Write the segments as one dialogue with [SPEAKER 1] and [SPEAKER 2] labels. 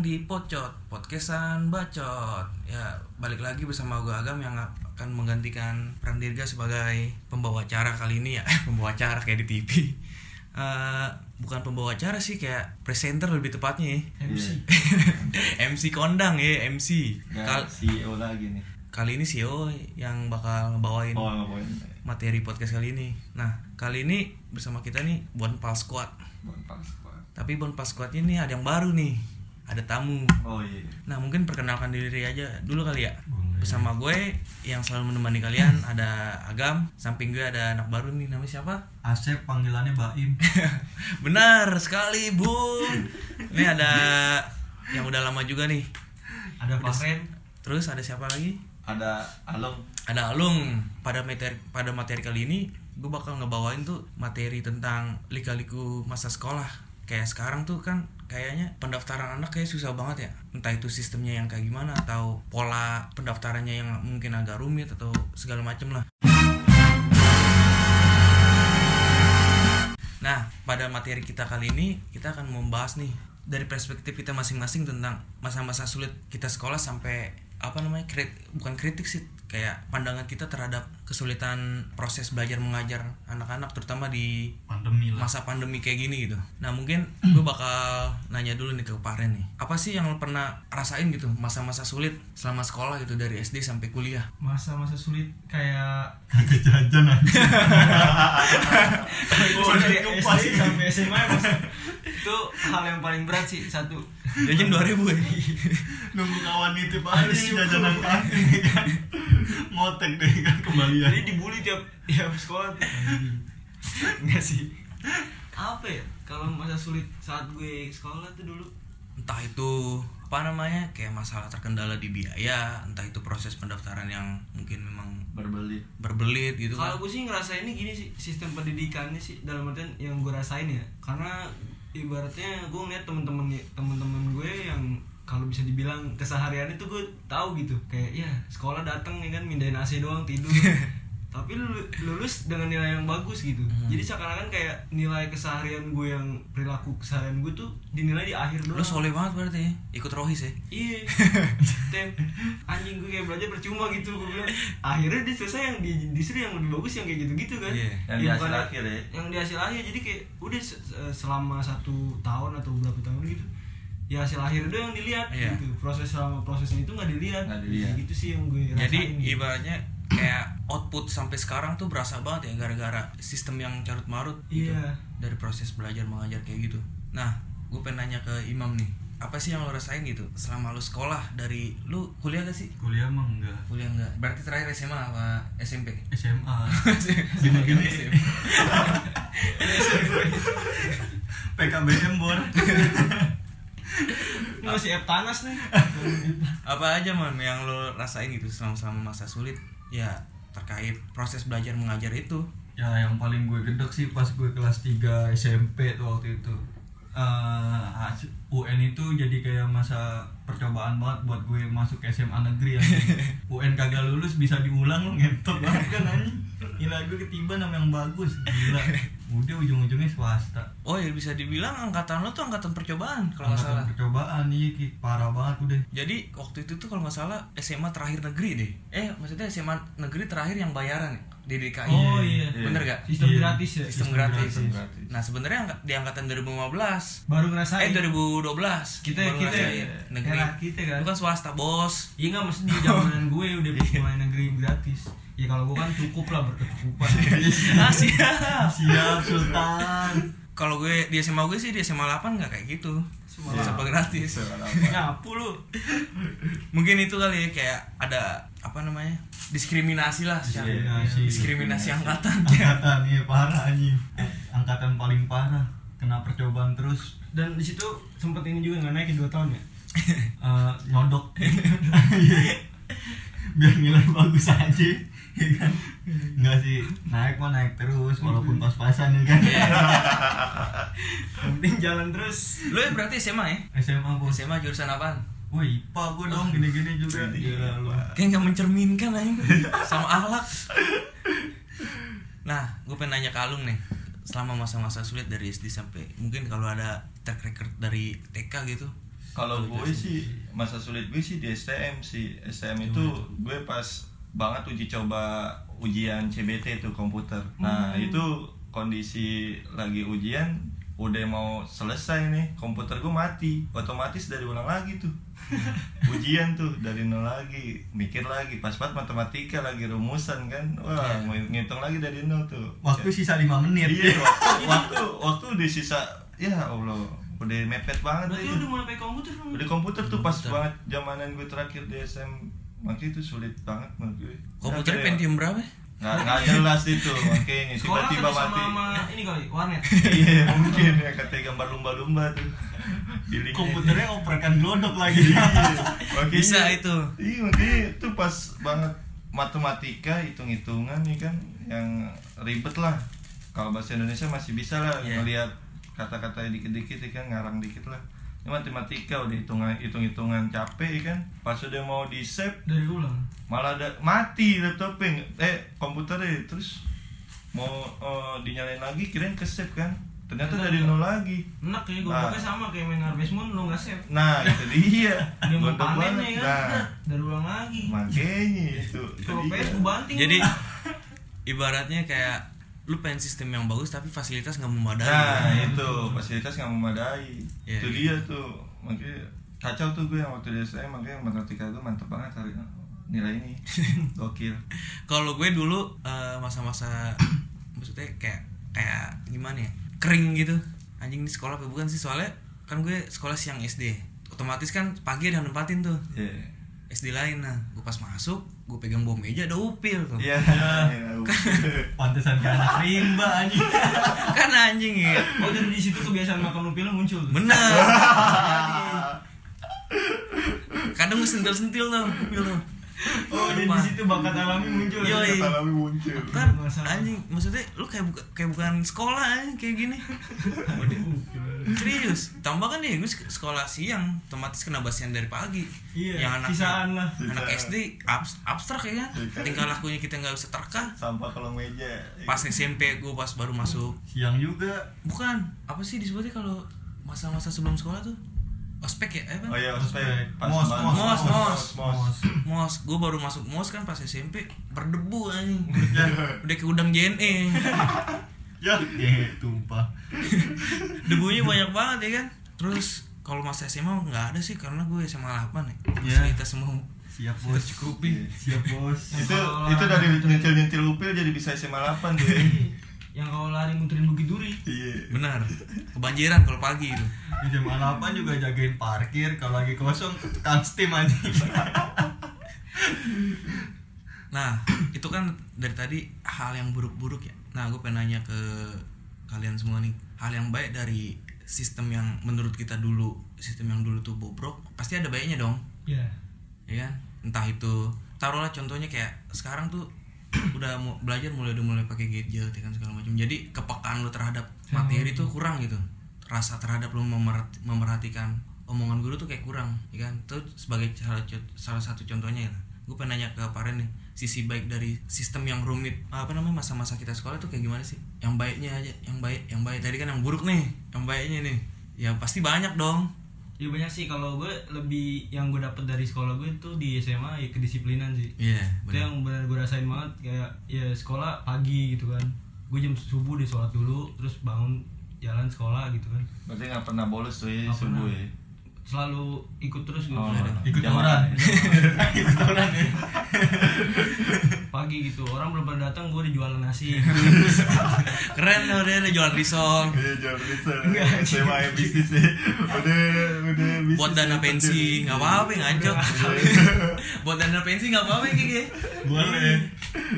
[SPEAKER 1] di Pocot, podcastan bacot. Ya, balik lagi bersama gue Agam yang akan menggantikan peran Dirga sebagai pembawa acara kali ini ya. pembawa acara kayak di TV. Eh, bukan pembawa acara sih kayak presenter lebih tepatnya ya.
[SPEAKER 2] MC
[SPEAKER 1] MC kondang ya, MC. Kal-
[SPEAKER 2] CEO lagi nih
[SPEAKER 1] kali ini CEO yang bakal ngebawain
[SPEAKER 2] oh
[SPEAKER 1] materi podcast kali ini. Nah, kali ini bersama kita nih Bonpal Squad.
[SPEAKER 2] Bon pas Bon.
[SPEAKER 1] Tapi Bonpal Squad ini ada yang baru nih. Ada tamu.
[SPEAKER 2] oh iya
[SPEAKER 1] Nah mungkin perkenalkan diri aja dulu kali ya Bersama gue yang selalu menemani kalian ada Agam Samping gue ada anak baru nih namanya siapa?
[SPEAKER 3] Asep panggilannya Baim
[SPEAKER 1] Benar sekali bun Ini ada yang udah lama juga nih
[SPEAKER 3] ada Fahren
[SPEAKER 1] Terus ada siapa lagi?
[SPEAKER 2] Ada Along
[SPEAKER 1] Ada Alung. Pada materi, pada materi kali ini gue bakal ngebawain tuh materi tentang lika-liku masa sekolah. Kayak sekarang tuh kan kayaknya pendaftaran anak kayak susah banget ya. Entah itu sistemnya yang kayak gimana Atau pola pendaftarannya yang mungkin agak rumit Atau segala macem lah. Nah, pada materi kita kali ini kita akan membahas nih dari perspektif kita masing-masing tentang masa-masa sulit kita sekolah sampai apa namanya krit, bukan kritik sih kayak pandangan kita terhadap kesulitan proses belajar mengajar anak-anak terutama di
[SPEAKER 3] pandemi lah
[SPEAKER 1] masa pandemi kayak gini gitu. Nah mungkin gue bakal nanya dulu nih ke Paren nih. Apa sih yang lo pernah rasain gitu masa-masa sulit selama sekolah gitu dari SD sampai kuliah?
[SPEAKER 4] masa-masa sulit kayak
[SPEAKER 3] kagak jajan aja
[SPEAKER 4] dari SD sampai SMA masa itu hal yang paling berat sih satu
[SPEAKER 1] Jajan 2000 ya?
[SPEAKER 3] nunggu kawan nitip aja jajanan kaki ngotek deh kan kembalian
[SPEAKER 4] jadi dibully tiap tiap sekolah tuh. Enggak sih? Apa ya? Kalau masa sulit saat gue sekolah tuh dulu.
[SPEAKER 1] Entah itu apa namanya kayak masalah terkendala di biaya entah itu proses pendaftaran yang mungkin memang
[SPEAKER 2] berbelit.
[SPEAKER 1] berbelit gitu
[SPEAKER 4] kalau
[SPEAKER 1] kan
[SPEAKER 4] gue sih ngerasain ini gini sih sistem pendidikannya sih dalam artian yang gue rasain ya. Karena ibaratnya gue ngeliat temen-temen temen-temen gue yang kalau bisa dibilang keseharian itu gue tahu gitu. Kayak ya sekolah datang ya kan mindahin AC doang tidur. Tapi lulu- lulus dengan nilai yang bagus gitu. Jadi seakan-akan kayak nilai keseharian gue yang perilaku keseharian gue tuh dinilai di akhir doang.
[SPEAKER 1] Lo soleh banget berarti ya. Ikut rohis ya
[SPEAKER 4] Iya, tem anjing gue kayak belajar percuma gitu gue bilang. Akhirnya dia selesai yang di disuruh yang lebih bagus yang kayak gitu-gitu kan.
[SPEAKER 1] Iya,
[SPEAKER 2] yang di
[SPEAKER 4] Ya,
[SPEAKER 2] hasil
[SPEAKER 4] bukan-
[SPEAKER 2] akhir ya.
[SPEAKER 4] Yang di hasil akhir. Jadi kayak udah se- se- selama satu tahun atau berapa tahun gitu. Ya hasil akhir itu yang dilihat
[SPEAKER 1] Iya.
[SPEAKER 4] gitu. Proses selama prosesnya itu nggak dilihat.
[SPEAKER 2] Nggak dilihat.
[SPEAKER 4] Gitu sih yang gue rasain.
[SPEAKER 1] jadi
[SPEAKER 4] gitu.
[SPEAKER 1] ibaratnya kayak output sampai sekarang tuh berasa banget ya gara-gara sistem yang carut marut gitu
[SPEAKER 4] Iya.
[SPEAKER 1] dari proses belajar mengajar kayak gitu nah gue pengen nanya ke Imam nih apa sih yang lo rasain gitu selama lo sekolah dari lu kuliah gak sih
[SPEAKER 3] kuliah mah enggak
[SPEAKER 1] kuliah enggak berarti terakhir SMA apa SMP
[SPEAKER 3] SMA
[SPEAKER 1] gini-gini
[SPEAKER 3] PKBM bor
[SPEAKER 4] masih F panas nih.
[SPEAKER 1] apa aja man yang lo rasain gitu selama selama masa sulit? Ya terkait proses belajar mengajar itu.
[SPEAKER 3] Ya yang paling gue gedek sih pas gue kelas 3 SMP tuh waktu itu. Eh, hasil- UN itu jadi kayak masa percobaan banget buat gue masuk SMA negeri ya. UN kagak lulus bisa diulang lu ngentot banget kan anjing. Gila gue ketiba nama yang bagus. Gila udah ujung-ujungnya swasta.
[SPEAKER 1] Oh ya bisa dibilang angkatan lo tuh angkatan percobaan kalau nggak salah.
[SPEAKER 3] Angkatan percobaan nih Ki. parah banget udah.
[SPEAKER 1] Jadi waktu itu tuh kalau nggak salah SMA terakhir negeri deh. Eh maksudnya SMA negeri terakhir yang bayaran ya di DKI
[SPEAKER 4] Oh iya.
[SPEAKER 1] bener gak
[SPEAKER 4] Sistem
[SPEAKER 3] Iya.
[SPEAKER 4] gratis ya.
[SPEAKER 1] sistem
[SPEAKER 3] Sistem
[SPEAKER 1] gratis.
[SPEAKER 3] gratis.
[SPEAKER 2] gratis.
[SPEAKER 1] nah sebenarnya di angkatan 2015
[SPEAKER 4] Baru ngerasain.
[SPEAKER 1] eh 2012
[SPEAKER 4] kita
[SPEAKER 1] baru
[SPEAKER 4] kita
[SPEAKER 1] ngerasain negeri
[SPEAKER 4] era kita kan.
[SPEAKER 1] Lu kan swasta bos
[SPEAKER 4] Iya nggak mesti di zamanan gue udah mulai negeri gratis. Ya kalau gue kan cukup lah berkecukupan.
[SPEAKER 1] ah siap
[SPEAKER 3] siap Sultan
[SPEAKER 1] kalau gue di SMA gue sih di SMA 8 nggak kayak gitu
[SPEAKER 4] SMA
[SPEAKER 1] SMA gratis
[SPEAKER 4] Nyapu lu.
[SPEAKER 1] mungkin itu kali ya kayak ada apa namanya diskriminasi lah secara
[SPEAKER 3] Diskriminasi.
[SPEAKER 1] diskriminasi angkatan.
[SPEAKER 3] Angkatan iya parah anjing. Angkatan paling parah kena percobaan terus.
[SPEAKER 4] Dan di situ sempet ini juga nggak naik 2 tahun ya.
[SPEAKER 3] eh, nyodok. Biar nilai bagus aja ya kan? Enggak sih naik mah naik terus walaupun pas-pasan ya kan?
[SPEAKER 4] Penting jalan terus.
[SPEAKER 1] lu ya berarti SMA ya?
[SPEAKER 3] SMA bos
[SPEAKER 1] SMA jurusan apaan
[SPEAKER 3] Wah IPA gue dong gini-gini juga Gila lu
[SPEAKER 1] kayak nggak mencerminkan aja sama akhlak Nah, gue pengen nanya ke Alung nih. Selama masa-masa sulit dari SD sampai mungkin kalau ada track record dari TK gitu.
[SPEAKER 2] Kalau gue sih masa sulit gue sih di STM sih. STM itu gue pas banget uji coba ujian CBT itu komputer. Nah, itu kondisi lagi ujian udah mau selesai nih komputer gue mati. Otomatis dari ulang lagi tuh. Ujian tuh dari nol lagi. Mikir lagi pas pas matematika lagi rumusan kan. Wah mau ngitung lagi dari nol tuh.
[SPEAKER 3] Waktu sisa 5 menit.
[SPEAKER 2] iya waktu waktu waktu udah sisa ya allah udah mepet banget
[SPEAKER 4] berarti udah mulai pakai komputer
[SPEAKER 2] Udah komputer tuh pas banget zamanan gue terakhir di SM makanya itu sulit banget menurut gue.
[SPEAKER 1] Komputernya
[SPEAKER 2] Nah,
[SPEAKER 1] Pentium berapa?
[SPEAKER 2] Nggak, nggak jelas itu makanya tiba-tiba mati.
[SPEAKER 4] sama, sama ini kali warnet
[SPEAKER 2] Iya mungkin ya katanya gambar lumba-lumba tuh. Billingnya.
[SPEAKER 3] Komputernya oprekan glodok lagi.
[SPEAKER 2] Makanya-
[SPEAKER 1] Bisa itu.
[SPEAKER 2] Iya makanya itu pas banget matematika hitung-hitungan nih kan yang ribet lah. Kalau bahasa Indonesia masih bisa lah
[SPEAKER 1] Iya.
[SPEAKER 2] ngelihat kata-katanya dikit-dikit ya kan ngarang dikit lah. Ini matematika udah hitungan hitung-hitungan capek ya kan. Pas udah mau di save
[SPEAKER 4] dari ulang.
[SPEAKER 2] malah ada mati laptopnya. Eh komputernya. Terus mau eh, dinyalain lagi kirain ke save kan? Ternyata
[SPEAKER 4] Ternyata
[SPEAKER 2] dari
[SPEAKER 4] enggak.
[SPEAKER 2] nol lagi.
[SPEAKER 4] Enak ya gue
[SPEAKER 2] Nah.
[SPEAKER 4] pakai sama kayak main Harvest Moon lu nggak save.
[SPEAKER 2] Nah itu dia.
[SPEAKER 4] Dia mau panen ya kan?
[SPEAKER 2] Nah.
[SPEAKER 4] Dari ulang lagi.
[SPEAKER 2] Makanya itu. Itu.
[SPEAKER 4] PS gue banting.
[SPEAKER 1] Jadi ibaratnya kayak lu pengen sistem yang bagus tapi fasilitas nggak memadai.
[SPEAKER 2] nah itu fasilitas nggak memadai
[SPEAKER 1] Iya,
[SPEAKER 2] itu
[SPEAKER 1] iya.
[SPEAKER 2] dia tuh makanya kacau tuh gue yang waktu di SM makanya matematika gue mantep banget hari nilai ini gokil
[SPEAKER 1] Kalau gue dulu eh, masa-masa maksudnya kayak kayak gimana ya? Kering gitu. Anjing di sekolah apa bukan sih soalnya kan gue sekolah siang SD. Otomatis kan pagi ada nempatin tuh.
[SPEAKER 2] Iya.
[SPEAKER 1] SD lain nah, gue pas masuk, gue pegang bom meja ada upil tuh.
[SPEAKER 2] Iya. Iya.
[SPEAKER 3] Pantesan kayak anak rimba anjing.
[SPEAKER 1] kan anjing ya.
[SPEAKER 4] oh jadi di situ kebiasaan makan upil muncul tuh
[SPEAKER 1] Bener. Kadang gue sentil-sentil tuh, upil tuh.
[SPEAKER 4] Oh jadi di situ bakat alami muncul ya?
[SPEAKER 1] Yoi.
[SPEAKER 2] Kata muncul.
[SPEAKER 1] kan
[SPEAKER 4] Masalah.
[SPEAKER 1] anjing maksudnya lu kayak buka, kayak bukan sekolah anjing kayak gini serius tambah kan nih gue sek- sekolah siang otomatis kena basian dari pagi
[SPEAKER 4] iya
[SPEAKER 1] yang anak
[SPEAKER 4] sisaan lah
[SPEAKER 1] anak
[SPEAKER 2] Sisaan.
[SPEAKER 1] SD abs- abstrak ya kan tingkah lakunya kita nggak bisa terka
[SPEAKER 2] sampah kolong meja
[SPEAKER 1] pas SMP gue pas baru masuk
[SPEAKER 3] Siang juga.
[SPEAKER 1] bukan apa sih disebutnya kalau masa-masa sebelum sekolah tuh ospek ya eh, apa?
[SPEAKER 2] oh iya ospek pas
[SPEAKER 3] Mos, mos,
[SPEAKER 1] mos, mos.
[SPEAKER 2] mos
[SPEAKER 1] mos gue baru masuk mos kan pas SMP berdebu anjing udah kayak udang JNE
[SPEAKER 3] Ya, eh, tumpah.
[SPEAKER 1] debunya banyak banget ya kan terus kalau masa SMA nggak ada sih karena gue SMA 8 ya
[SPEAKER 3] Ya.
[SPEAKER 1] kita semua
[SPEAKER 3] Siap bos.
[SPEAKER 1] cukupin
[SPEAKER 3] Siap bos.
[SPEAKER 2] itu itu dari nyentil nyentil upil jadi bisa SMA 8 tuh ya.
[SPEAKER 4] Yang kalau lari muterin bukit duri.
[SPEAKER 2] Iya.
[SPEAKER 1] Benar. Kebanjiran kalau pagi itu.
[SPEAKER 3] Di jam 8 juga jagain parkir kalau lagi kosong tekan steam anjing.
[SPEAKER 1] nah itu kan dari tadi hal yang buruk-buruk ya. Nah gue pengen nanya ke kalian semua nih. Hal yang baik dari sistem yang menurut kita dulu sistem yang dulu tuh bobrok pasti ada baiknya dong.
[SPEAKER 4] Ya
[SPEAKER 1] ya kan? Entah itu taruhlah contohnya kayak sekarang tuh udah mu- belajar mulai udah mulai pakai gadget ya kan segala macam. Jadi kepekaan lu terhadap materi tuh kurang gitu. Rasa terhadap memerhati- memerhatikan omongan guru tuh kayak kurang ya kan? Itu sebagai salah, salah satu contohnya ya. Gue pengen nanya ke Paren nih sisi baik dari sistem yang rumit apa namanya masa-masa kita sekolah tuh kayak gimana sih? Yang baiknya aja yang baik yang baik. Tadi kan yang buruk nih yang baiknya nih. Ya pasti banyak dong
[SPEAKER 4] ya banyak sih. Kalau gue lebih yang gue dapet dari sekolah gue itu di SMA ya kedisiplinan sih.
[SPEAKER 1] Iya
[SPEAKER 4] itu yang benar gue rasain banget. Kayak ya sekolah pagi gitu kan. Gue jam subuh di sholat dulu terus bangun jalan sekolah gitu kan.
[SPEAKER 2] Berarti nggak pernah bolos tuh ya subuh
[SPEAKER 4] pernah.
[SPEAKER 2] ya?
[SPEAKER 4] Selalu ikut terus gitu
[SPEAKER 2] Oh,
[SPEAKER 3] Ikut orang. Ikut orang ya.
[SPEAKER 4] pagi gitu. Orang belum pada datang gue udah jualan nasi.
[SPEAKER 1] Keren loh dia udah jual risol.
[SPEAKER 2] Iya bisa SMA yang bisnis ya udah udah bisnis
[SPEAKER 1] buat dana
[SPEAKER 2] ya,
[SPEAKER 1] pensi nggak apa-apa ngajak buat dana pensi nggak apa-apa kayak gitu
[SPEAKER 3] Boleh.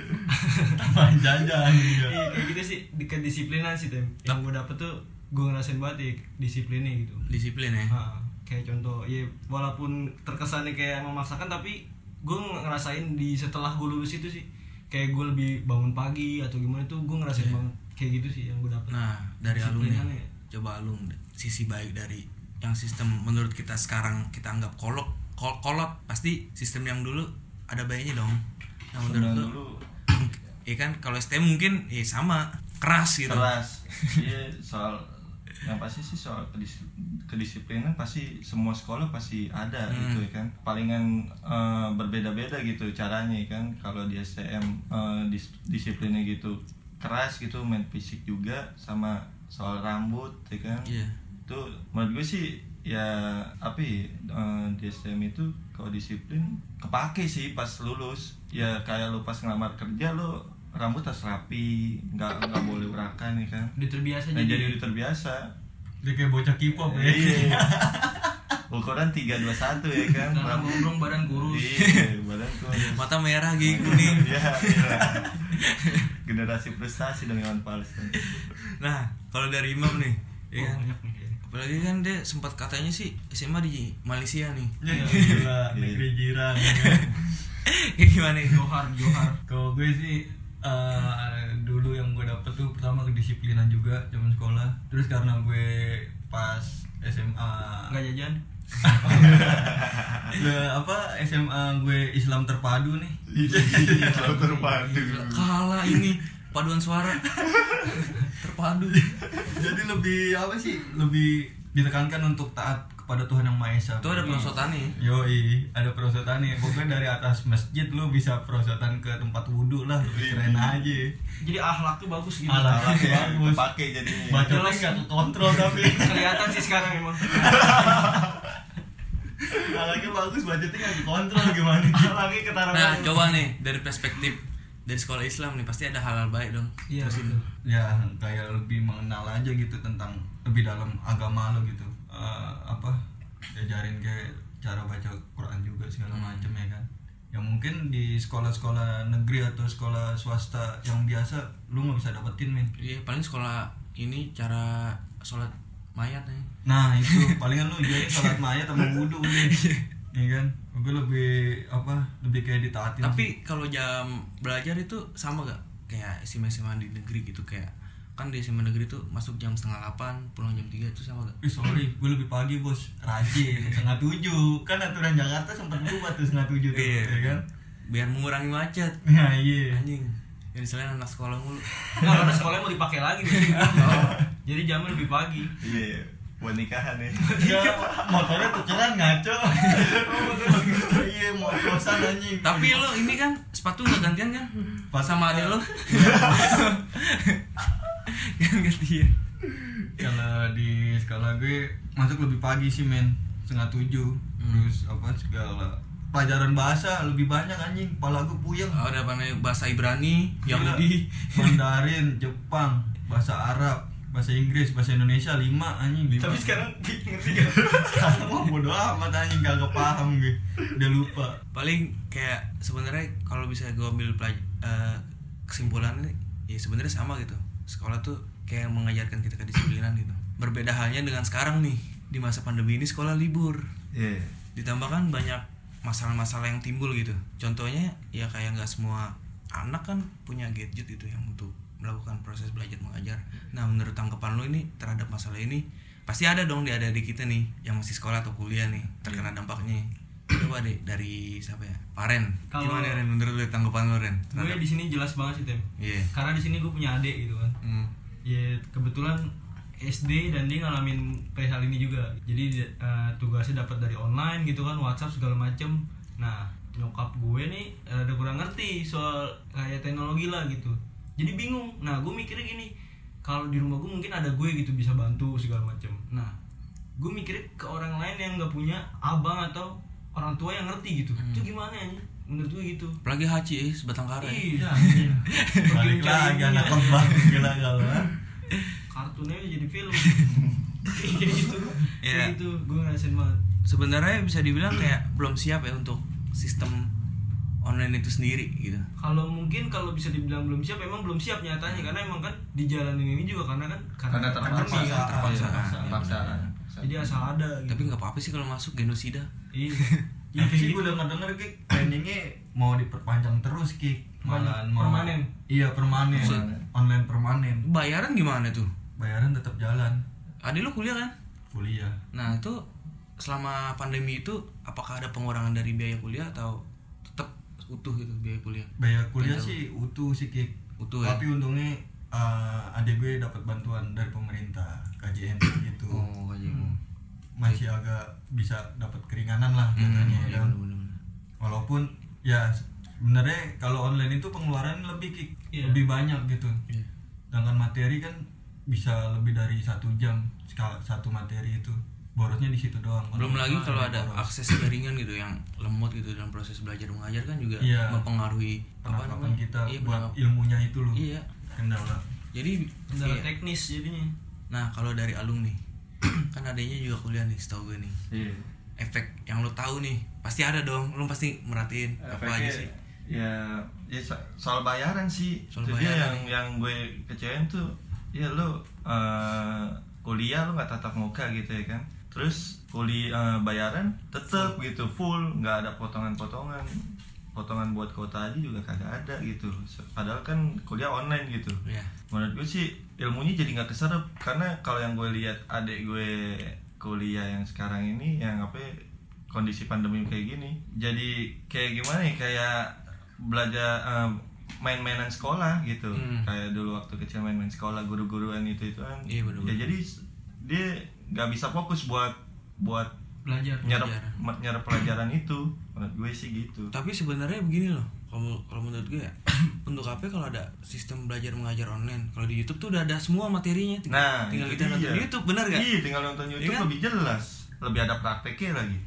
[SPEAKER 3] Tambahan jajan.
[SPEAKER 4] Iya, kayak gitu sih. Di kedisiplinan sih tem. Yang gue dapet tuh gue ngerasain banget ya disiplinnya gitu.
[SPEAKER 1] Disiplin ya?
[SPEAKER 4] Kayak contoh ya walaupun terkesannya kayak memaksakan tapi gue ngerasain di setelah gue lulus itu sih. Kayak gue lebih bangun pagi atau gimana tuh gue ngerasain banget kayak gitu sih yang gue dapet.
[SPEAKER 1] Nah dari nih
[SPEAKER 4] Disiplinannya ya.
[SPEAKER 1] coba alun sisi baik dari yang sistem menurut kita sekarang kita anggap kolot kol- kolot pasti sistem yang dulu ada baiknya dong. Nah menurut
[SPEAKER 2] Sebenarnya
[SPEAKER 1] lu?
[SPEAKER 2] dulu.
[SPEAKER 1] Ya kan? Kalau STM mungkin ya sama. Keras gitu.
[SPEAKER 2] Keras. Iya soal yang pasti sih soal kedis- kedisiplinan pasti semua sekolah pasti ada
[SPEAKER 1] Hmm.
[SPEAKER 2] gitu ya kan palingan eh, berbeda-beda gitu caranya ya kan kalau di STM eh, dis- disiplinnya gitu keras gitu main fisik juga sama soal rambut ya kan
[SPEAKER 1] Iya.
[SPEAKER 2] itu menurut gue sih ya apa ya, eh, di STM itu kalau disiplin kepake sih pas lulus ya kayak lu pas ngelamar kerja lu rambut harus rapi nggak nggak boleh urakan ya kan?
[SPEAKER 4] Udah terbiasa
[SPEAKER 2] dan
[SPEAKER 4] jadi,
[SPEAKER 2] jadi udah terbiasa.
[SPEAKER 3] Dia kayak bocah K-pop ya.
[SPEAKER 2] iya. Ukuran 321 ya kan rambut
[SPEAKER 4] gombrong badan kurus.
[SPEAKER 2] Iya badan kurus.
[SPEAKER 1] Mata merah gigi kuning.
[SPEAKER 2] Iya iya generasi frustasi dong Iwan Fals
[SPEAKER 1] nah kalau dari Imam nih ya
[SPEAKER 4] Oh,
[SPEAKER 1] kan?
[SPEAKER 4] banyak nih kayaknya.
[SPEAKER 1] apalagi kan dia sempat katanya sih SMA di Malaysia nih.
[SPEAKER 3] Ya, gila, negeri jiran. ya kan.
[SPEAKER 1] gimana? Nih
[SPEAKER 4] Johar Johar.
[SPEAKER 3] Kalau gue sih eh, dulu yang gue dapet tuh pertama kedisiplinan juga zaman sekolah. Terus karena gue pas SMA
[SPEAKER 4] nggak jajan
[SPEAKER 3] Lah, apa SMA gue Islam terpadu nih.
[SPEAKER 2] kalau terpadu
[SPEAKER 1] kalah ini paduan suara terpadu
[SPEAKER 3] Jadi lebih apa sih? Lebih ditekankan untuk taat kepada Tuhan yang Maha Esa.
[SPEAKER 1] itu ada perosotan nih
[SPEAKER 3] Yoi, ada perosotan nih. Pokoknya dari atas masjid lu bisa perosotan ke tempat wudhu lah, lebih keren aja.
[SPEAKER 4] jadi akhlak tuh bagus gitu
[SPEAKER 3] Akhlak.
[SPEAKER 2] Alaknya
[SPEAKER 3] Bagus.
[SPEAKER 2] kepake jadinya
[SPEAKER 3] Bacotnya
[SPEAKER 4] Jelas.
[SPEAKER 3] nggak kekontrol tapi.
[SPEAKER 4] kelihatan sih sekarang emang
[SPEAKER 3] Akhlaknya bagus, bacotnya nggak kekontrol gimana?
[SPEAKER 4] akhlaknya ketara
[SPEAKER 1] nah coba nih dari perspektif dari sekolah Islam nih pasti ada hal-hal baik dong
[SPEAKER 4] iya betul.
[SPEAKER 3] ya kayak lebih mengenal aja gitu tentang lebih dalam agama lo gitu Eh, apa diajarin kayak cara baca Quran juga segala macem ya kan? Yang mungkin di sekolah-sekolah negeri atau sekolah swasta yang biasa lu nggak bisa dapetin men.
[SPEAKER 1] Iya paling sekolah ini cara sholat mayat nih
[SPEAKER 3] nah itu. Palingan lu jadi sholat mayat sama wudhu udah ya kan? Gue lebih apa lebih kayak ditaatin
[SPEAKER 1] tapi kalau jam belajar itu sama gak kayak SMA SMA di negeri gitu kayak kan di SMA negeri tuh masuk jam setengah delapan pulang jam tiga itu sama gak?
[SPEAKER 3] Ih, sorry, gue lebih pagi bos. Rajin, setengah tujuh. Kan aturan Jakarta sempat berubah tuh setengah tujuh tuh
[SPEAKER 1] Iya.
[SPEAKER 3] ya kan?
[SPEAKER 1] biar mengurangi macet.
[SPEAKER 3] Nah iya.
[SPEAKER 1] Anjing. Yang selain anak sekolah mulu.
[SPEAKER 4] Nggak karena sekolahnya mau dipakai lagi nih. Oh, jadi jamnya lebih pagi.
[SPEAKER 2] Iya buat nikahan ya.
[SPEAKER 3] Iya, motornya tukeran ngaco. Iya, mau kosan anjing.
[SPEAKER 1] Tapi lo ini kan sepatu nggak gantian kan?
[SPEAKER 3] Pas-
[SPEAKER 1] sama adek lo kan gantian
[SPEAKER 3] Kalau di sekolah gue masuk lebih pagi sih men. Setengah tujuh. Terus apa segala Pelajaran bahasa lebih banyak anjing. Kepala gue puyeng.
[SPEAKER 1] Oh, ada bahasa Ibrani
[SPEAKER 3] Gila.
[SPEAKER 1] Yahudi.
[SPEAKER 3] Mandarin, Jepang, bahasa Arab, bahasa Inggris, bahasa Indonesia lima anjing.
[SPEAKER 4] tapi sekarang ngerti gak
[SPEAKER 3] sekarang mah bodo amat anjing. Gak paham gue. Udah lupa.
[SPEAKER 1] paling kayak sebenarnya kalau bisa gue ambil pelaj- eh, kesimpulannya ya sebenarnya sama gitu sekolah tuh kayak mengajarkan kita kedisiplinan gitu. Berbeda halnya dengan sekarang nih di masa pandemi ini sekolah libur.
[SPEAKER 2] Iya.
[SPEAKER 1] Ditambahkan banyak masalah-masalah yang timbul gitu. Contohnya ya kayak nggak semua anak kan punya gadget gitu yang untuk melakukan proses belajar mengajar. Nah menurut tanggapan lo ini terhadap masalah ini pasti ada dong di adik-adik kita nih yang masih sekolah atau kuliah nih terkena dampaknya coba deh dari siapa ya? Paren
[SPEAKER 4] Kalau-
[SPEAKER 1] gimana Ren? Menurut lo tanggapan lo Ren?
[SPEAKER 4] Gue di sini jelas banget sih tem.
[SPEAKER 1] Iya.
[SPEAKER 4] Karena di sini gue punya adik gitu kan.
[SPEAKER 1] Hmm.
[SPEAKER 4] ya kebetulan SD dan dia ngalamin perihal ini juga. Jadi eh, tugasnya dapat dari online gitu kan WhatsApp segala macem. Nah nyokap gue nih ada kurang ngerti soal kayak teknologi lah gitu. Jadi bingung. Nah gue mikirnya gini kalau di rumah gue mungkin ada gue gitu bisa bantu segala macem. Nah gue mikirnya ke orang lain yang nggak punya abang atau orang tua yang ngerti gitu. Itu gimana ya menurut gue gitu.
[SPEAKER 1] Apalagi Haji eh, sebatang kara ya.
[SPEAKER 4] iya
[SPEAKER 3] Balik lagi anak lebah gila kalau.
[SPEAKER 4] kartunnya jadi film. Kayak gitu.
[SPEAKER 1] Iya.
[SPEAKER 4] kayak gitu. Gue ngerasain banget.
[SPEAKER 1] Sebenarnya bisa dibilang kayak belum siap ya untuk sistem online itu sendiri gitu.
[SPEAKER 4] Kalau mungkin kalau bisa dibilang belum siap emang belum siap nyatanya. Karena emang kan di jalan ini juga karena kan
[SPEAKER 2] karena terpaksa.
[SPEAKER 4] pandemi kan.
[SPEAKER 1] terpaksa.
[SPEAKER 2] Iya, terpaksa.
[SPEAKER 4] Jadi asal ada gitu.
[SPEAKER 1] tapi nggak apa-apa sih kalau masuk genosida
[SPEAKER 4] iya ya,
[SPEAKER 3] Tapi sih
[SPEAKER 4] kayak
[SPEAKER 3] gue
[SPEAKER 4] gitu.
[SPEAKER 3] denger denger ki planningnya mau diperpanjang terus ki. Malahan mau
[SPEAKER 4] Permanen?
[SPEAKER 3] Iya permanen.
[SPEAKER 2] Permanen.
[SPEAKER 3] Online permanen.
[SPEAKER 1] bayaran gimana tuh
[SPEAKER 3] Bayaran tetap jalan.
[SPEAKER 1] adik lu kuliah kan
[SPEAKER 3] Kuliah.
[SPEAKER 1] nah itu selama pandemi itu apakah ada pengurangan dari biaya kuliah atau tetap utuh gitu biaya kuliah
[SPEAKER 3] Bayar kuliah
[SPEAKER 1] Betul.
[SPEAKER 3] sih utuh sih ki.
[SPEAKER 1] utuh ya
[SPEAKER 3] tapi untungnya eh, adik gue dapat bantuan dari pemerintah KJN gitu
[SPEAKER 1] oh aja
[SPEAKER 3] masih agak bisa dapat keringanan lah
[SPEAKER 1] Hmm,
[SPEAKER 3] katanya
[SPEAKER 1] iya,
[SPEAKER 3] kan.
[SPEAKER 1] bener-bener.
[SPEAKER 3] walaupun ya sebenarnya kalau online itu pengeluaran lebih.
[SPEAKER 4] Iya.
[SPEAKER 3] lebih banyak gitu
[SPEAKER 1] Iya.
[SPEAKER 3] sedangkan materi kan bisa lebih dari satu jam satu materi itu borosnya di situ doang
[SPEAKER 1] belum lagi kalau ada
[SPEAKER 3] boros.
[SPEAKER 1] akses jaringan gitu yang lemot gitu dalam proses belajar mengajar kan juga
[SPEAKER 3] Iya.
[SPEAKER 1] mempengaruhi apa namanya
[SPEAKER 3] kita
[SPEAKER 1] iya,
[SPEAKER 3] buat
[SPEAKER 1] penangkap-
[SPEAKER 3] ilmunya itu loh
[SPEAKER 1] iya
[SPEAKER 3] kendala
[SPEAKER 1] jadi
[SPEAKER 4] kendala
[SPEAKER 1] iya.
[SPEAKER 4] teknis jadinya
[SPEAKER 1] nah kalau dari alumni kan adanya juga kuliah nih setahu gue nih.
[SPEAKER 2] Iya.
[SPEAKER 1] efek yang lo tahu nih pasti ada dong. Lo pasti merhatiin apa aja sih.
[SPEAKER 2] ya ya so- soal bayaran sih.
[SPEAKER 1] Soal
[SPEAKER 2] dia
[SPEAKER 1] bayaran.
[SPEAKER 2] yang
[SPEAKER 1] nih.
[SPEAKER 2] yang gue kecewain tuh ya lo eh, kuliah lo nggak tatap muka gitu ya kan. Terus kuliah bayaran tetep gitu full. Nggak ada potongan-potongan. Potongan buat kota aja juga kagak ada gitu. Padahal kan kuliah online gitu.
[SPEAKER 1] Ya
[SPEAKER 2] menurut gue sih ilmunya jadi nggak keserap karena kalau yang gue lihat adik gue kuliah yang sekarang ini yang apa ya, kondisi pandemi kayak gini jadi kayak gimana ya kayak belajar eh, main-mainan sekolah gitu
[SPEAKER 1] Hmm.
[SPEAKER 2] kayak dulu waktu kecil main-main sekolah guru-guruan itu itu kan
[SPEAKER 1] Iya, bener-bener.
[SPEAKER 2] ya jadi dia nggak bisa fokus buat buat
[SPEAKER 4] belajar
[SPEAKER 2] nyerap
[SPEAKER 1] Pelajaran.
[SPEAKER 2] nyerap pelajaran itu menurut gue sih gitu
[SPEAKER 1] tapi sebenarnya begini loh kalau kalau menurut gue ya untuk apa kalau ada sistem belajar mengajar online? Kalau di YouTube tuh udah ada semua materinya tinggal,
[SPEAKER 2] nah
[SPEAKER 1] tinggal kita nonton
[SPEAKER 2] dia.
[SPEAKER 1] YouTube bener gak
[SPEAKER 2] iya tinggal nonton YouTube
[SPEAKER 1] kan?
[SPEAKER 2] lebih jelas lebih ada prakteknya lagi.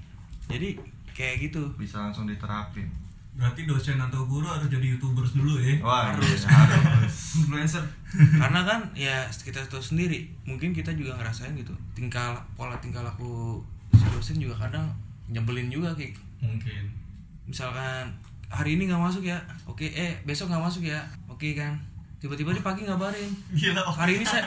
[SPEAKER 1] Jadi kayak gitu.
[SPEAKER 2] Bisa langsung diterapin.
[SPEAKER 3] Berarti dosen atau guru harus jadi youtubers dulu ya?
[SPEAKER 2] Wah,
[SPEAKER 1] Harus.
[SPEAKER 2] iya, harus.
[SPEAKER 4] influencer.
[SPEAKER 1] Karena kan ya kita tahu sendiri mungkin kita juga ngerasain gitu. Tingkah pola tingkah laku si dosen juga kadang nyebelin juga kayak
[SPEAKER 3] mungkin.
[SPEAKER 1] Misalkan hari ini nggak masuk ya. Oke eh besok nggak masuk ya. Oke kan. Tiba-tiba di pagi ngabarin.
[SPEAKER 3] Gila oh.
[SPEAKER 1] hari ini saya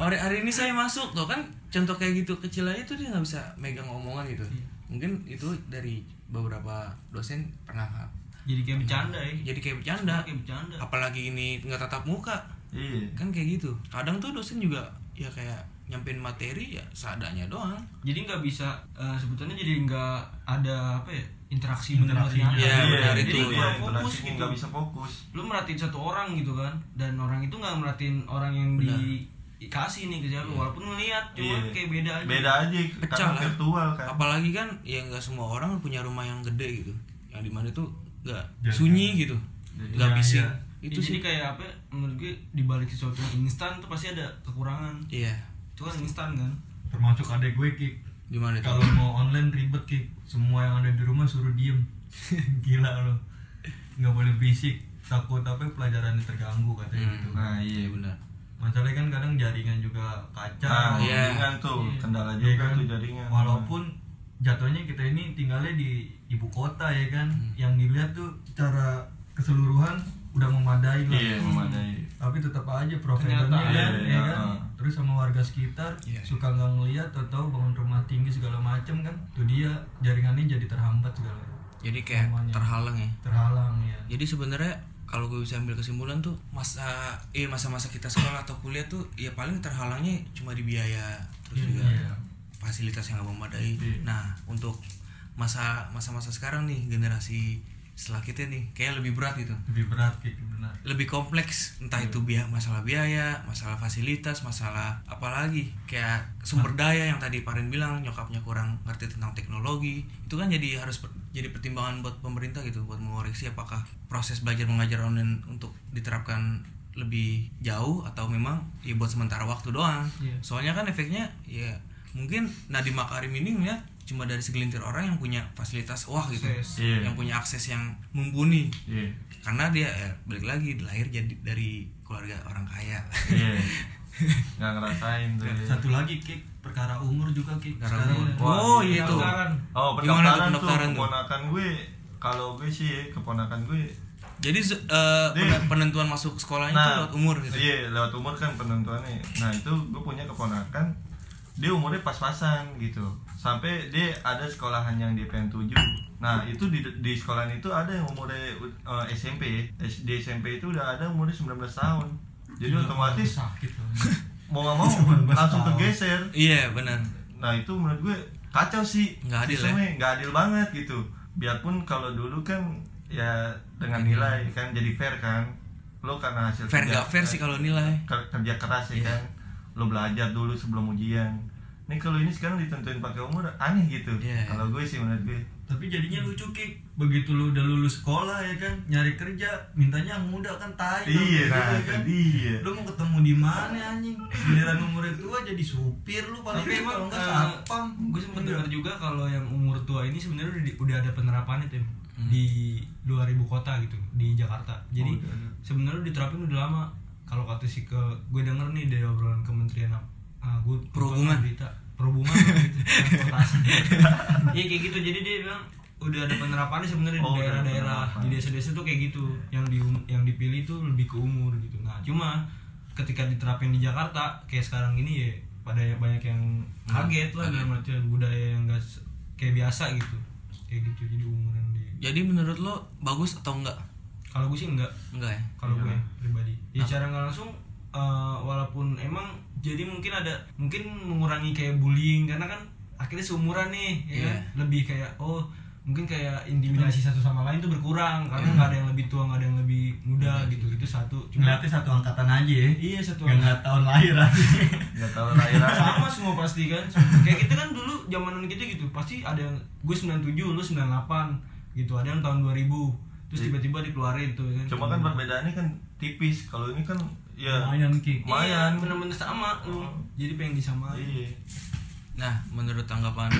[SPEAKER 1] hari hari ini saya masuk. Tuh kan contoh kayak gitu kecil aja tuh dia nggak bisa megang omongan gitu. Mungkin itu dari beberapa dosen pernah
[SPEAKER 4] jadi kayak bercanda ya.
[SPEAKER 1] Jadi kayak bercanda.
[SPEAKER 4] Kayak bercanda.
[SPEAKER 1] Apalagi ini nggak tatap muka.
[SPEAKER 2] Iya.
[SPEAKER 1] Kan kayak gitu. Kadang tuh dosen juga ya kayak nyampein materi ya seadanya doang.
[SPEAKER 4] Jadi nggak bisa eh, sebetulnya jadi nggak ada apa ya interaksi benar-benar.
[SPEAKER 1] Iya, benar
[SPEAKER 4] jadi
[SPEAKER 1] itu.
[SPEAKER 4] kurang
[SPEAKER 2] Iya,
[SPEAKER 4] fokus gitu.
[SPEAKER 2] nggak bisa fokus.
[SPEAKER 4] Lu merhatiin satu orang gitu kan dan orang itu nggak merhatiin orang yang dikasih nih ke siapa walaupun ngeliat cuma
[SPEAKER 2] Iya.
[SPEAKER 4] kayak beda aja.
[SPEAKER 2] Beda aja
[SPEAKER 1] Pecah lah.
[SPEAKER 2] virtual kan.
[SPEAKER 1] Apalagi kan ya nggak semua orang punya rumah yang gede gitu. Yang di mana tuh nggak
[SPEAKER 3] Jangan.
[SPEAKER 1] sunyi gitu. nggak
[SPEAKER 3] Iya,
[SPEAKER 1] bising.
[SPEAKER 3] Iya.
[SPEAKER 1] itu
[SPEAKER 4] Ya,
[SPEAKER 1] sih.
[SPEAKER 4] jadi kayak apa ya, menurut gue dibalik sesuatu yang instan tuh pasti ada kekurangan.
[SPEAKER 1] Iya.
[SPEAKER 4] Itu kan instan kan.
[SPEAKER 3] Termasuk adek gue Ki
[SPEAKER 1] gimana
[SPEAKER 3] kalau mau online ribet Ki. Semua yang ada di rumah suruh diem. Gila loh nggak boleh berisik takut apa pelajarannya terganggu katanya
[SPEAKER 1] Hmm.
[SPEAKER 3] gitu.
[SPEAKER 2] Nah
[SPEAKER 1] iya
[SPEAKER 2] iya
[SPEAKER 1] benar.
[SPEAKER 3] Masalahnya kan kadang jaringan juga kacau.
[SPEAKER 2] Nah
[SPEAKER 1] Iya.
[SPEAKER 2] jaringan tuh
[SPEAKER 4] Iya.
[SPEAKER 2] kendala
[SPEAKER 3] Iya
[SPEAKER 2] juga
[SPEAKER 3] kan?
[SPEAKER 2] tuh jaringan.
[SPEAKER 3] Walaupun jatuhnya kita ini tinggalnya di ibu kota ya kan?
[SPEAKER 2] Hmm.
[SPEAKER 3] yang dilihat tuh secara keseluruhan udah memadai lah.
[SPEAKER 2] Iya memadai.
[SPEAKER 3] Tapi tetap aja providernya kan,
[SPEAKER 2] Iya,
[SPEAKER 3] ya kan? Terus sama warga sekitar
[SPEAKER 1] Iya.
[SPEAKER 3] suka nggak ngeliat atau bangun rumah tinggi segala macem kan tuh dia jaringannya jadi terhambat segala
[SPEAKER 1] jadi kayak
[SPEAKER 3] Semuanya.
[SPEAKER 1] terhalang ya
[SPEAKER 3] terhalang ya
[SPEAKER 1] jadi sebenarnya kalau gue bisa ambil kesimpulan tuh masa iya masa-masa kita sekolah atau kuliah tuh ya paling terhalangnya cuma di biaya terus juga
[SPEAKER 3] Iya.
[SPEAKER 1] fasilitas yang nggak memadai
[SPEAKER 2] Iya.
[SPEAKER 1] nah untuk masa masa-masa sekarang nih generasi setelah kita nih kayak lebih berat gitu.
[SPEAKER 3] Lebih berat kayak benar
[SPEAKER 1] lebih kompleks. Entah
[SPEAKER 2] Iya.
[SPEAKER 1] itu biaya masalah biaya masalah fasilitas masalah apalagi kayak sumber daya yang tadi Paren bilang nyokapnya kurang ngerti tentang teknologi. Itu kan jadi harus per- jadi pertimbangan buat pemerintah gitu buat mengoreksi apakah proses belajar mengajar online untuk diterapkan lebih jauh atau memang ya buat sementara waktu doang.
[SPEAKER 4] Iya.
[SPEAKER 1] soalnya kan efeknya ya mungkin Nadiem Makarim ini ngeliat cuma dari segelintir orang yang punya fasilitas wah gitu.
[SPEAKER 2] Iya.
[SPEAKER 1] yang punya akses yang mumpuni
[SPEAKER 2] iya
[SPEAKER 1] karena dia ya, balik lagi lahir jadi dari keluarga orang kaya
[SPEAKER 2] iya nggak ngerasain tuh iya.
[SPEAKER 3] satu lagi Kik perkara umur juga Kik
[SPEAKER 1] Perkara
[SPEAKER 3] sekarang
[SPEAKER 1] umur.
[SPEAKER 2] Wah,
[SPEAKER 1] oh iya itu
[SPEAKER 4] Pendaftaran.
[SPEAKER 2] oh
[SPEAKER 1] tuh
[SPEAKER 2] pendaftaran tuh
[SPEAKER 1] pendaftaran tuh?
[SPEAKER 2] keponakan gue kalau gue sih keponakan gue
[SPEAKER 1] jadi eh, pen- penentuan masuk sekolahnya itu lewat umur gitu
[SPEAKER 2] Iya, lewat umur kan penentuannya. Nah, itu gue punya keponakan dia umurnya pas-pasan gitu. Sampai dia ada sekolahan yang dia pengen tuju. Nah, itu di di sekolahan itu ada yang umurnya eh, SMP. Di SMP itu udah ada umurnya 19 tahun. Jadi
[SPEAKER 3] Gila,
[SPEAKER 2] otomatis
[SPEAKER 3] sakit loh
[SPEAKER 2] mau nggak mau
[SPEAKER 3] 19
[SPEAKER 2] langsung
[SPEAKER 3] tahun.
[SPEAKER 2] kegeser.
[SPEAKER 1] iya benar
[SPEAKER 2] Nah, itu menurut gue kacau sih.
[SPEAKER 1] Nggak adil ya?
[SPEAKER 2] Nggak adil banget gitu. Biarpun kalau dulu kan ya dengan
[SPEAKER 1] Ini.
[SPEAKER 2] nilai kan jadi fair kan. lo karena hasil
[SPEAKER 1] fair
[SPEAKER 2] kerja-
[SPEAKER 1] gak fair sih kalau nilai
[SPEAKER 2] ker- kerja keras ya
[SPEAKER 1] Iya.
[SPEAKER 2] kan lo belajar dulu sebelum ujian. Nih kalau ini sekarang ditentuin pakai umur aneh gitu.
[SPEAKER 1] Iya.
[SPEAKER 2] kalau gue sih menurut gue.
[SPEAKER 3] Tapi jadinya lucu kik begitu lu udah lulus sekolah ya kan nyari kerja mintanya yang muda kan tai.
[SPEAKER 2] Iya
[SPEAKER 3] gitu
[SPEAKER 2] nah
[SPEAKER 3] ya
[SPEAKER 2] itu
[SPEAKER 3] kan.
[SPEAKER 2] dia.
[SPEAKER 3] Lu mau ketemu di mana anjing? Giliran umur tua jadi supir lu paling
[SPEAKER 4] tapi
[SPEAKER 3] gitu,
[SPEAKER 4] emang
[SPEAKER 3] kalau nggak
[SPEAKER 4] eh,
[SPEAKER 3] satpam
[SPEAKER 4] gue sempet
[SPEAKER 3] Iya.
[SPEAKER 4] dengar juga kalau yang umur tua ini sebenarnya udah, udah ada penerapannya tim
[SPEAKER 1] Hmm.
[SPEAKER 4] di 2000 kota gitu di Jakarta. Jadi
[SPEAKER 2] Oh,
[SPEAKER 4] sebenarnya udah diterapin udah lama kalau kata sih ke gue denger nih dari obrolan kementerian apa ah, gue
[SPEAKER 1] Perhubungan.
[SPEAKER 4] berita. Perhubungan gitu, transportasi iya kayak gitu. Jadi dia bilang udah ada penerapannya sebenarnya
[SPEAKER 2] Oh,
[SPEAKER 4] di daerah-daerah. di desa-desa tuh kayak gitu. Yang di yang dipilih tuh lebih ke umur gitu. Nah cuma ketika diterapin di Jakarta kayak sekarang ini ya pada banyak yang kaget lah dalam artian budaya yang gak kayak biasa gitu. Kayak gitu jadi umur yang di
[SPEAKER 1] jadi menurut lo bagus atau enggak?
[SPEAKER 4] Kalau gue sih enggak.
[SPEAKER 1] Enggak ya?
[SPEAKER 4] Kalau
[SPEAKER 2] Iya.
[SPEAKER 4] gue pribadi ya secara nggak langsung eh, walaupun emang jadi mungkin ada mungkin mengurangi kayak bullying karena kan akhirnya seumuran nih ya
[SPEAKER 1] Iya.
[SPEAKER 4] kan? lebih kayak oh mungkin kayak intimidasi satu sama lain tuh berkurang karena
[SPEAKER 1] Iya.
[SPEAKER 4] nggak ada yang lebih tua nggak ada yang lebih muda gitu itu satu.
[SPEAKER 3] Ngeliatnya satu angkatan aja ya.
[SPEAKER 4] Iya satu
[SPEAKER 3] nggak ngeliat tahun lahir aja
[SPEAKER 2] nggak tahu lahiran.
[SPEAKER 4] Sama semua pasti kan kayak kita kan dulu zamanan kita gitu pasti ada yang gue 97 lu 98 gitu. Ada yang tahun 2000 terus
[SPEAKER 2] Iya.
[SPEAKER 4] tiba-tiba dikeluarin tuh kan.
[SPEAKER 2] cuma kan perbedaannya kan tipis. Kalau ini kan ya
[SPEAKER 3] lumayan ki.
[SPEAKER 4] Iya,
[SPEAKER 2] lumayan
[SPEAKER 4] bener-bener sama lu. Jadi pengen disamain.
[SPEAKER 2] iya.
[SPEAKER 1] Nah menurut tanggapan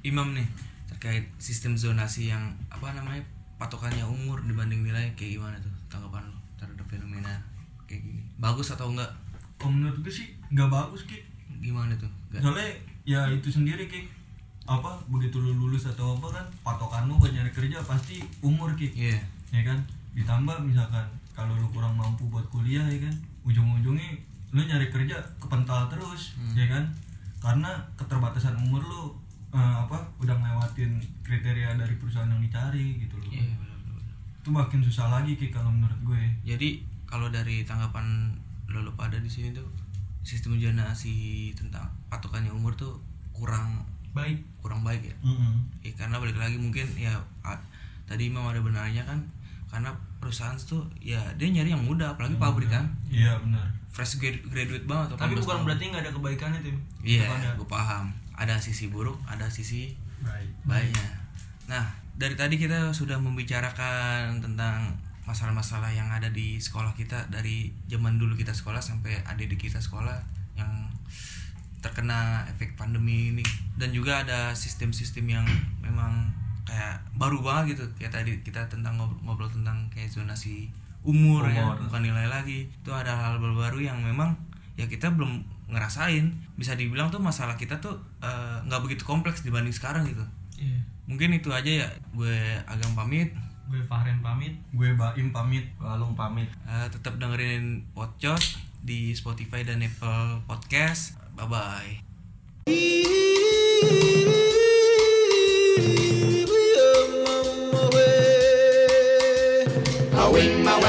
[SPEAKER 1] Imam nih terkait sistem zonasi yang apa namanya patokannya umur dibanding nilai kayak gimana tuh tanggapan lo terhadap fenomena kayak gini? Bagus atau enggak?
[SPEAKER 3] Kalau menurut gue sih nggak bagus ki.
[SPEAKER 1] Gimana tuh? Nggak-
[SPEAKER 3] soalnya ya itu sendiri ki. Apa begitu lu lulus atau apa kan patokan lu buat nyari kerja pasti umur ki.
[SPEAKER 1] Iya
[SPEAKER 3] ya kan? Ditambah misalkan kalau lu kurang mampu buat kuliah ya kan? Ujung-ujungnya lu nyari kerja kepental terus
[SPEAKER 1] Hmm.
[SPEAKER 3] ya kan? Karena keterbatasan umur lu eh, apa udah ngelewatin kriteria dari perusahaan yang dicari gitu loh.
[SPEAKER 1] Iya benar-benar
[SPEAKER 3] itu makin susah lagi ki kalau menurut gue.
[SPEAKER 1] Jadi kalau dari tanggapan lo lo pada di sini tuh sistem zonasi tentang patokannya umur tuh kurang
[SPEAKER 4] Baik.
[SPEAKER 1] kurang baik ya?
[SPEAKER 3] Mm-mm.
[SPEAKER 1] Ya, karena balik lagi mungkin ya tadi Imam ada benarnya kan karena perusahaan tuh ya dia nyari yang muda apalagi pabrik kan?
[SPEAKER 3] iya benar.
[SPEAKER 1] Fresh grad- graduate banget
[SPEAKER 4] Tapi
[SPEAKER 1] 18
[SPEAKER 4] bukan
[SPEAKER 1] tahun.
[SPEAKER 4] berarti nggak ada kebaikannya tim.
[SPEAKER 1] iya gue paham. Ada sisi buruk ada sisi
[SPEAKER 3] baik.
[SPEAKER 1] baiknya. Nah dari tadi kita sudah membicarakan tentang masalah-masalah yang ada di sekolah kita dari zaman dulu kita sekolah sampai adik kita sekolah yang terkena efek pandemi ini. Dan juga ada sistem-sistem yang memang kayak baru banget gitu. Kayak tadi kita tentang ngobrol, ngobrol tentang kayak zonasi umur, ya
[SPEAKER 2] Umur.
[SPEAKER 1] bukan nilai lagi. Itu ada hal baru yang memang ya kita belum ngerasain. Bisa dibilang tuh masalah kita tuh eh, nggak begitu kompleks dibanding sekarang gitu.
[SPEAKER 4] Iya.
[SPEAKER 1] mungkin itu aja ya. Gue agam pamit.
[SPEAKER 4] Gue Fahren pamit.
[SPEAKER 3] gue Baim pamit.
[SPEAKER 2] Walung pamit.
[SPEAKER 1] Eh, tetap dengerin podcast di Spotify dan Apple Podcast. Bye bye